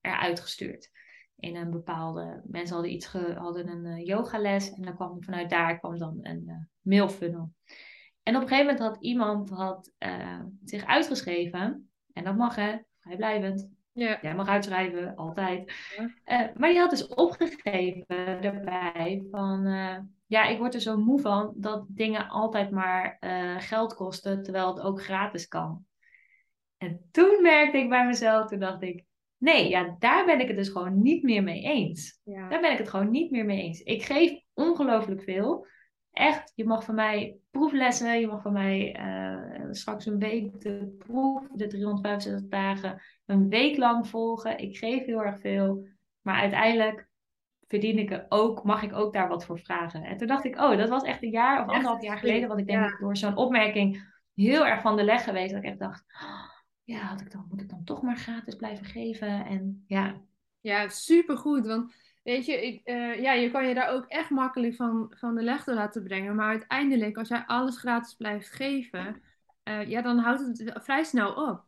Speaker 2: eruit gestuurd. In een bepaalde. Mensen hadden iets ge, hadden een yogales. En dan kwam vanuit daar kwam dan een mailfunnel. En op een gegeven moment had iemand had, eh, zich uitgeschreven. En dat mag hè, vrijblijvend.
Speaker 1: Ja,
Speaker 2: Jij mag uitschrijven, altijd.
Speaker 1: Ja.
Speaker 2: Eh, maar die had dus opgegeven daarbij van... eh, ja, ik word er zo moe van dat dingen altijd maar geld kosten... terwijl het ook gratis kan. En toen merkte ik bij mezelf, toen dacht ik... Nee, ja, daar ben ik het dus gewoon niet meer mee eens.
Speaker 1: ja.
Speaker 2: Daar ben ik het gewoon niet meer mee eens. Ik geef ongelooflijk veel. Echt, je mag van mij proeflessen. Je mag van mij eh, straks een week de proef, de 365 dagen, een week lang volgen. Ik geef heel erg veel. Maar uiteindelijk verdien ik er ook, mag ik ook daar wat voor vragen. En toen dacht ik, oh, dat was echt een jaar of
Speaker 1: Echt
Speaker 2: anderhalf jaar geleden. Want ik denk
Speaker 1: ja.
Speaker 2: door zo'n opmerking heel erg van de leg geweest. Dat ik echt dacht, oh, ja, had ik dan, moet ik dan toch maar gratis blijven geven? En ja,
Speaker 1: Ja, supergoed. Want weet je, ik, eh, ja, je kan je daar ook echt makkelijk van, van de leg door laten brengen. Maar uiteindelijk, als jij alles gratis blijft geven, eh, ja, dan houdt het vrij snel op.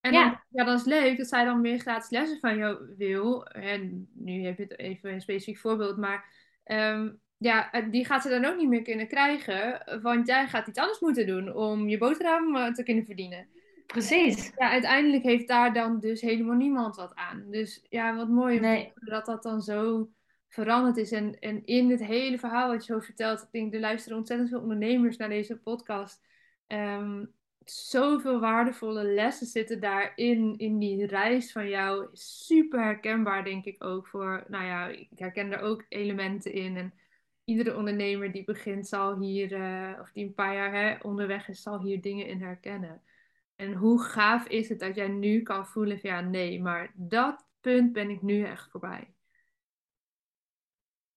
Speaker 1: En
Speaker 2: Ja.
Speaker 1: dan, ja, dat is leuk dat zij dan meer gratis lessen van jou wil. En nu heb je het even een specifiek voorbeeld, maar ehm, ja, eh, die gaat ze dan ook niet meer kunnen krijgen. Want jij gaat iets anders moeten doen om je boterham te kunnen verdienen.
Speaker 2: Precies.
Speaker 1: Ja, uiteindelijk heeft daar dan dus helemaal niemand wat aan. Dus ja, wat mooi
Speaker 2: Nee.
Speaker 1: dat dat dan zo veranderd is. En, en in het hele verhaal wat je zo vertelt, ik denk, er luisteren ontzettend veel ondernemers naar deze podcast. Ehm, zoveel waardevolle lessen zitten daarin, in die reis van jou. Super herkenbaar, denk ik ook voor, nou ja, ik herken er ook elementen in. En iedere ondernemer die begint zal hier, eh, of die een paar jaar hè, onderweg is, zal hier dingen in herkennen. En hoe gaaf is het dat jij nu kan voelen van ja, nee, maar dat punt ben ik nu echt voorbij.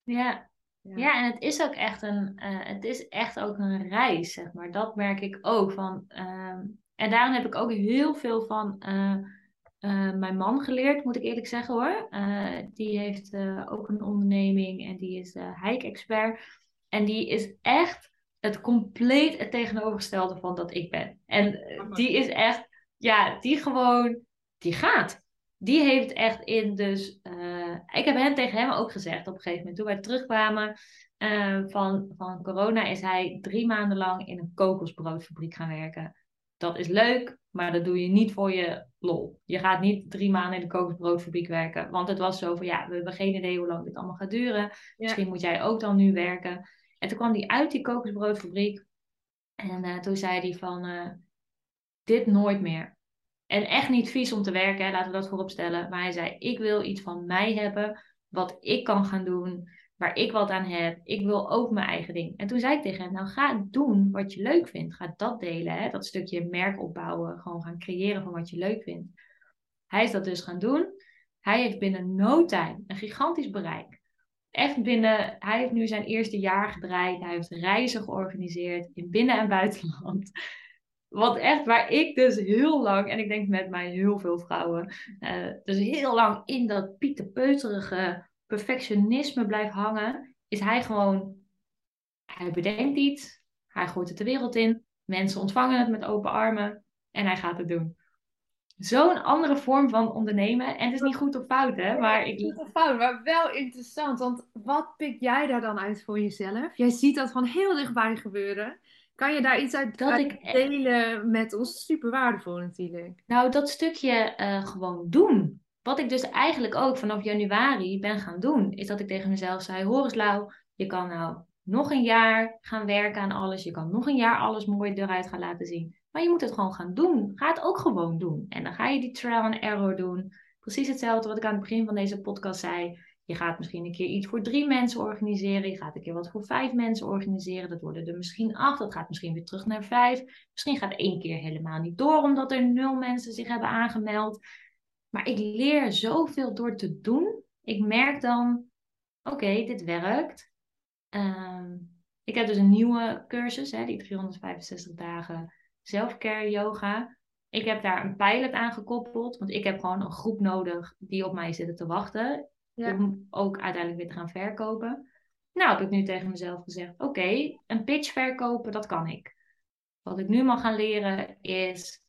Speaker 2: Ja. Ja, en het is ook echt een, eh, het is echt ook een reis, zeg maar. Dat merk ik ook van. ehm, en daarin heb ik ook heel veel van eh, eh, mijn man geleerd, moet ik eerlijk zeggen hoor. Die heeft ook een onderneming en die is hike-expert. En die is echt het compleet het tegenovergestelde van dat ik ben. En eh, die is echt, ja, die gewoon, die gaat. Die heeft echt in dus. eh, ik heb hem tegen hem ook gezegd op een gegeven moment. Toen wij terugkwamen eh, van, van corona, is hij drie maanden lang in een kokosbroodfabriek gaan werken. Dat is leuk, maar dat doe je niet voor je lol. Je gaat niet drie maanden in de kokosbroodfabriek werken. Want het was zo van ja, we hebben geen idee hoe lang dit allemaal gaat duren. Misschien moet jij ook dan nu werken. En toen kwam hij uit die kokosbroodfabriek. En eh, toen zei hij van eh, dit nooit meer. En echt niet vies om te werken, hè, laten we dat voorop stellen. Maar hij zei: Ik wil iets van mij hebben, wat ik kan gaan doen, waar ik wat aan heb. Ik wil ook mijn eigen ding. En toen zei ik tegen hem: Nou, ga doen wat je leuk vindt. Ga dat delen, hè, dat stukje merk opbouwen. Gewoon gaan creëren van wat je leuk vindt. Hij is dat dus gaan doen. Hij heeft binnen no time een gigantisch bereik. Echt binnen, hij heeft nu zijn eerste jaar gedraaid. Hij heeft reizen georganiseerd in binnen- en buitenland. Wat echt, waar ik dus heel lang, en ik denk met mij heel veel vrouwen, uh, dus heel lang in dat pieterpeuterige perfectionisme blijf hangen, is hij gewoon Hij bedenkt iets, hij gooit het de wereld in, mensen ontvangen het met open armen en hij gaat het doen. Zo'n andere vorm van ondernemen. En het is niet goed of fout, hè? Maar ik...
Speaker 1: Niet of fout, maar wel interessant. Want wat pik jij daar dan uit voor jezelf? Jij ziet dat van heel dichtbij gebeuren. Kan je daar iets uit,
Speaker 2: Dat
Speaker 1: uit
Speaker 2: ik-
Speaker 1: delen met ons? Super waardevol natuurlijk.
Speaker 2: Nou, dat stukje eh, gewoon doen. Wat ik dus eigenlijk ook vanaf januari ben gaan doen, is dat ik tegen mezelf zei: Hoor eens, Lau, je kan nou nog een jaar gaan werken aan alles. Je kan nog een jaar alles mooi eruit gaan laten zien. Maar je moet het gewoon gaan doen. Ga het ook gewoon doen. En dan ga je die trial and error doen. Precies hetzelfde wat ik aan het begin van deze podcast zei. Je gaat misschien een keer iets voor drie mensen organiseren. Je gaat een keer wat voor vijf mensen organiseren. Dat worden er misschien acht. Dat gaat misschien weer terug naar vijf. Misschien gaat één keer helemaal niet door, omdat er nul mensen zich hebben aangemeld. Maar ik leer zoveel door te doen. Ik merk dan, oké, dit werkt. Ehm, ik heb dus een nieuwe cursus, hè, die 365 dagen zelfcare yoga. Ik heb daar een pilot aan gekoppeld, want ik heb gewoon een groep nodig die op mij zitten te wachten.
Speaker 1: Ja.
Speaker 2: Om ook uiteindelijk weer te gaan verkopen. Nou, heb ik nu tegen mezelf gezegd: oké, een pitch verkopen, dat kan ik. Wat ik nu mag gaan leren is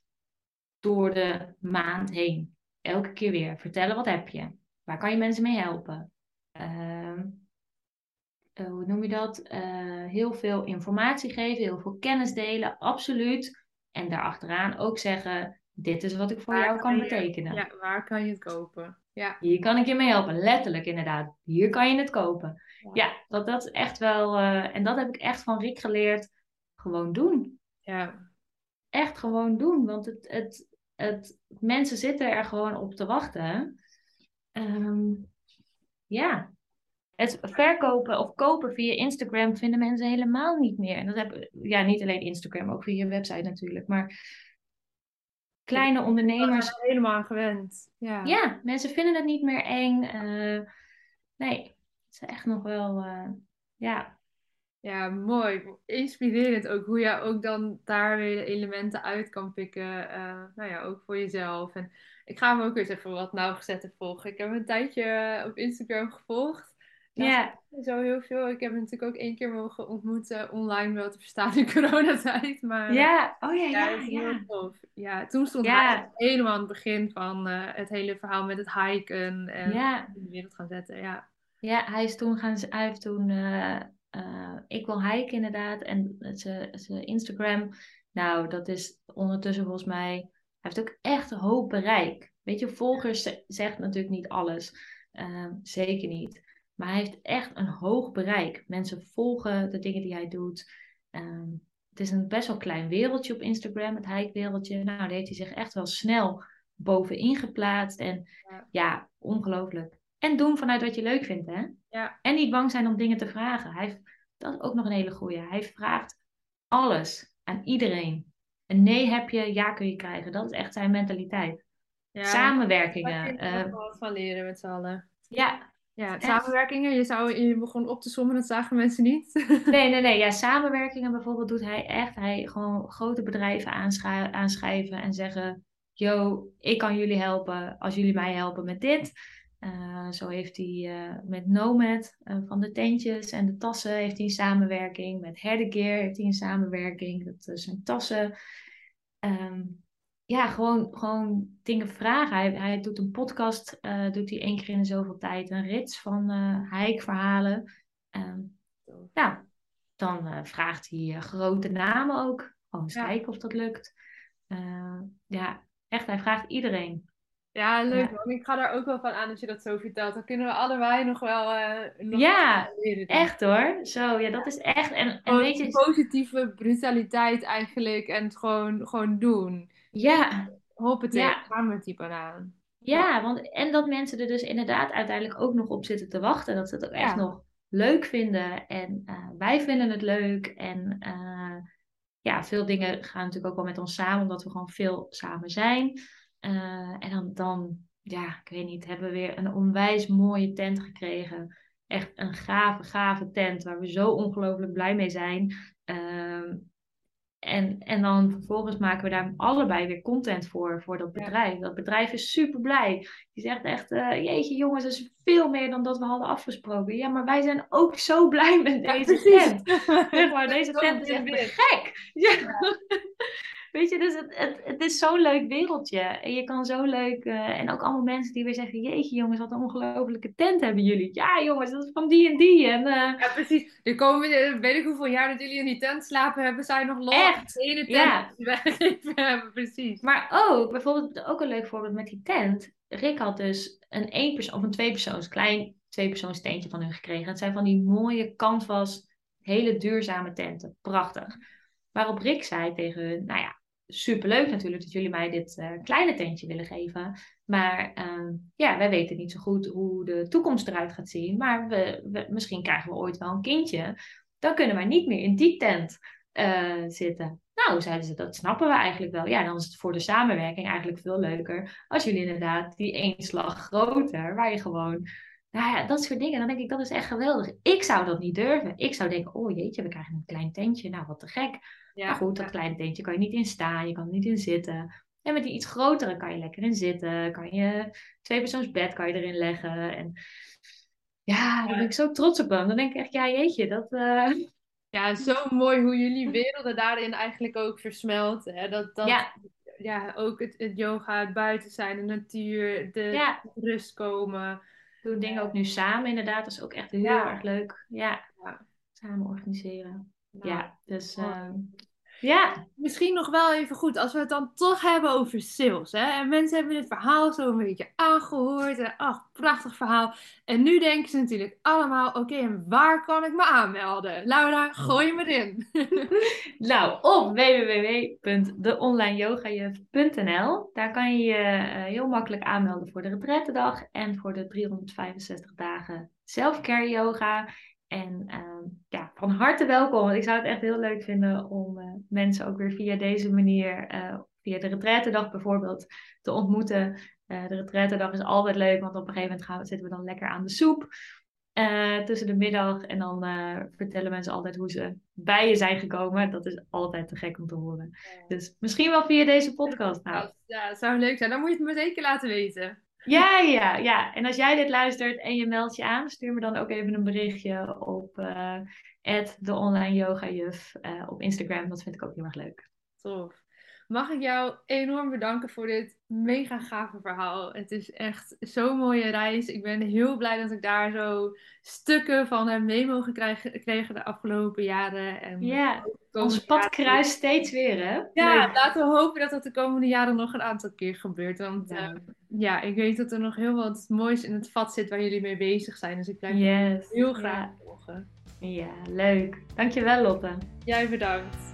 Speaker 2: door de maand heen. Elke keer weer vertellen wat heb je. Waar kan je mensen mee helpen? Ehm, eh, hoe noem je dat? Eh, heel veel informatie geven, heel veel kennis delen, absoluut. En daarachteraan ook zeggen: dit is wat ik voor
Speaker 1: Waar
Speaker 2: jou kan
Speaker 1: je-
Speaker 2: betekenen.
Speaker 1: Ja, waar kan je het kopen? Ja.
Speaker 2: Hier kan ik je mee helpen. Letterlijk, inderdaad. Hier kan je het kopen.
Speaker 1: Ja.
Speaker 2: Ja, dat, dat is echt wel. eh, en dat heb ik echt van Rick geleerd. Gewoon doen.
Speaker 1: Ja.
Speaker 2: Echt gewoon doen. Want het, het, het, mensen zitten er gewoon op te wachten. Ehm, ja. Het verkopen of kopen via Instagram vinden mensen helemaal niet meer. En dat heb ja, niet alleen Instagram, ook via je website natuurlijk. Maar kleine
Speaker 1: Ik
Speaker 2: ondernemers
Speaker 1: er helemaal aan gewend. Ja.
Speaker 2: Ja, mensen vinden het niet meer eng. eh, nee, het is echt nog wel, eh, ja.
Speaker 1: Ja, mooi. Inspirerend ook hoe je ook dan daar weer elementen uit kan pikken. eh, nou ja, ook voor jezelf. En ik ga hem ook eens even wat nauwgezetter volgen. Ik heb hem een tijdje op Instagram gevolgd. Ja, Zo heel veel. Ik heb hem natuurlijk ook één keer mogen ontmoeten online wel te verstaan in coronatijd. Maar
Speaker 2: ja, oh ja,
Speaker 1: ja,
Speaker 2: ja,
Speaker 1: heel tof. Toen stond hij helemaal aan het begin van eh, het hele verhaal met het hiken en in de wereld gaan zetten. Ja,
Speaker 2: Ja, hij is toen gaan, hij heeft toen, eh, eh, ik wil hiken inderdaad. En zijn Instagram, nou, dat is ondertussen volgens mij, hij heeft ook echt een hoop bereik. Weet je, volgers ze- zegt natuurlijk niet alles. Ehm, zeker niet. Maar hij heeft echt een hoog bereik. Mensen volgen de dingen die hij doet. Ehm, het is een best wel klein wereldje op Instagram, het hike-wereldje. Nou, daar heeft hij zich echt wel snel bovenin geplaatst. En
Speaker 1: Ja.
Speaker 2: ja, ongelooflijk. En doen vanuit wat je leuk vindt, hè?
Speaker 1: ja,
Speaker 2: En niet bang zijn om dingen te vragen. Hij, dat is ook nog een hele goeie. Hij vraagt alles aan iedereen. Een nee heb je, ja kun je krijgen. Dat is echt zijn mentaliteit.
Speaker 1: ja.
Speaker 2: Samenwerkingen.
Speaker 1: Daar je
Speaker 2: eh,
Speaker 1: van leren met z'n allen.
Speaker 2: ja,
Speaker 1: Ja, samenwerkingen. Je, zou, je begon op te sommen, dat zagen mensen niet.
Speaker 2: nee, nee, nee. Ja, samenwerkingen bijvoorbeeld doet hij echt. Hij gewoon grote bedrijven aanschrijven en zeggen: Yo, ik kan jullie helpen als jullie mij helpen met dit. Eh, zo heeft hij eh, met Nomad eh, van de tentjes en de tassen heeft hij een samenwerking. Met Herdegear heeft hij een samenwerking. Dat zijn tassen. Ehm, ja, gewoon, gewoon dingen vragen. Hij, hij doet een podcast, eh, doet hij één keer in de zoveel tijd. Een rits van eh hike-verhalen. Ehm, nou, dan eh, vraagt hij grote namen ook. Gewoon eens
Speaker 1: Ja.
Speaker 2: kijken of dat lukt. Ja, echt, hij vraagt iedereen.
Speaker 1: Ja, leuk
Speaker 2: Ja.
Speaker 1: Ik ga daar ook wel van aan als je dat zo vertelt. Dan kunnen we allebei nog wel nog
Speaker 2: Ja. Echt hoor. Zo, ja, dat is echt. En, en weet je,
Speaker 1: positieve brutaliteit eigenlijk. En het gewoon, gewoon doen.
Speaker 2: Ja,
Speaker 1: Hoppatee,
Speaker 2: Ja.
Speaker 1: gaan met die banaan.
Speaker 2: ja, want en dat mensen er dus inderdaad uiteindelijk ook nog op zitten te wachten. Dat ze het ook echt
Speaker 1: Ja.
Speaker 2: nog leuk vinden. En eh, wij vinden het leuk. En eh, ja, veel dingen gaan natuurlijk ook wel met ons samen, omdat we gewoon veel samen zijn. Eh, en dan, dan, ja, ik weet niet, hebben we weer een onwijs mooie tent gekregen. Echt een gave, gave tent waar we zo ongelooflijk blij mee zijn. En, en dan vervolgens maken we daar allebei weer content voor, voor dat bedrijf. Dat bedrijf is super blij. Die zegt echt, uh, jeetje jongens, dat is veel meer dan dat we hadden afgesproken. Ja, maar wij zijn ook zo blij met deze tent. Zeg maar, deze tent is echt gek. Ja. Weet je, dus het, het, het is zo'n leuk wereldje. En je kan zo leuk... Uh, en ook allemaal mensen die weer zeggen... Jeetje jongens, wat een ongelofelijke tent hebben jullie. Ja jongens, dat is van die en die. En, uh,
Speaker 1: ja, precies. Er komen, weet ik hoeveel jaar dat jullie in die tent slapen hebben... zijn nog los.
Speaker 2: Echt?
Speaker 1: De ene tent
Speaker 2: ja.
Speaker 1: hebben, precies.
Speaker 2: Maar ook, bijvoorbeeld ook een leuk voorbeeld met die tent. Rick had dus een één persoon, of een tweepersoons, klein tweepersoons tentje van hun gekregen. Het zijn van die mooie canvas, hele duurzame tenten. Prachtig. Waarop Rick zei tegen hun, nou ja, superleuk natuurlijk dat jullie mij dit uh, kleine tentje willen geven. Maar uh, ja, wij weten niet zo goed hoe de toekomst eruit gaat zien. Maar we, misschien krijgen we ooit wel een kindje. Dan kunnen wij niet meer in die tent uh, zitten. Nou, zeiden ze, dat snappen we eigenlijk wel. Ja, dan is het voor de samenwerking eigenlijk veel leuker. Als jullie inderdaad die één slag groter, waar je gewoon nou ja, dat soort dingen. Dan denk ik, dat is echt geweldig. Ik zou dat niet durven. Ik zou denken, oh jeetje, we krijgen een klein tentje. Nou, wat te gek. Ja, maar goed, dat kleine tentje kan je niet in staan. Je kan er niet in zitten. En met die iets grotere kan je lekker in zitten. Kan je twee persoons bed kan je erin leggen. En ja, daar ben ik zo trots op hem. Dan denk ik echt, ja jeetje, dat... Uh...
Speaker 1: Ja, zo mooi hoe jullie werelden daarin eigenlijk ook versmelten. Hè? Dat, dat,
Speaker 2: ja.
Speaker 1: ja, ook het, het yoga, het buiten zijn, de natuur, de rust komen
Speaker 2: doen dingen ook nu samen inderdaad. Dat is ook echt heel erg leuk. Ja. ja. Samen organiseren. Ja, dus uh, ja.
Speaker 1: Misschien nog wel even goed, als we het dan toch hebben over sales. Hè? En mensen hebben dit verhaal zo een beetje aangehoord. En ach, prachtig verhaal. En nu denken ze natuurlijk allemaal, oké, en waar kan ik me aanmelden? Laura, gooi me erin.
Speaker 2: nou, op www.deonlineyogajuf.nl Daar kan je je uh, heel makkelijk aanmelden voor de retrettendag en voor de 365 dagen self-care yoga. En uh, ja, van harte welkom. Want ik zou het echt heel leuk vinden om uh, mensen ook weer via deze manier, uh, via de retrettendag bijvoorbeeld, te ontmoeten. Uh, de retrettendag is altijd leuk, want op een gegeven moment gaan we, zitten we dan lekker aan de soep. tussen de middag. En dan vertellen mensen altijd hoe ze bij je zijn gekomen. Dat is altijd te gek om te horen. Ja. Dus misschien wel via deze podcast. Nou.
Speaker 1: Ja, dat zou leuk zijn. Dan moet je het me zeker laten weten.
Speaker 2: Ja, ja, ja. En als jij dit luistert en je meldt je aan, stuur me dan ook even een berichtje op uh, de online yoga juf uh, op Instagram. Dat vind ik ook heel erg leuk.
Speaker 1: Tof. Mag ik jou enorm bedanken voor dit mega gave verhaal. Het is echt zo'n mooie reis. Ik ben heel blij dat ik daar zo stukken van heb mee mogen krijgen de afgelopen jaren. En
Speaker 2: ja, ons pad kruist steeds weer, hè?
Speaker 1: Ja, laten we hopen dat dat de komende jaren nog een aantal keer gebeurt. Want ja. Uh, ja, ik weet dat er nog heel wat moois in het vat zit waar jullie mee bezig zijn. Dus ik blijf
Speaker 2: yes.
Speaker 1: heel graag
Speaker 2: ja.
Speaker 1: volgen.
Speaker 2: Ja, leuk. Dankjewel Lotte.
Speaker 1: Jij bedankt.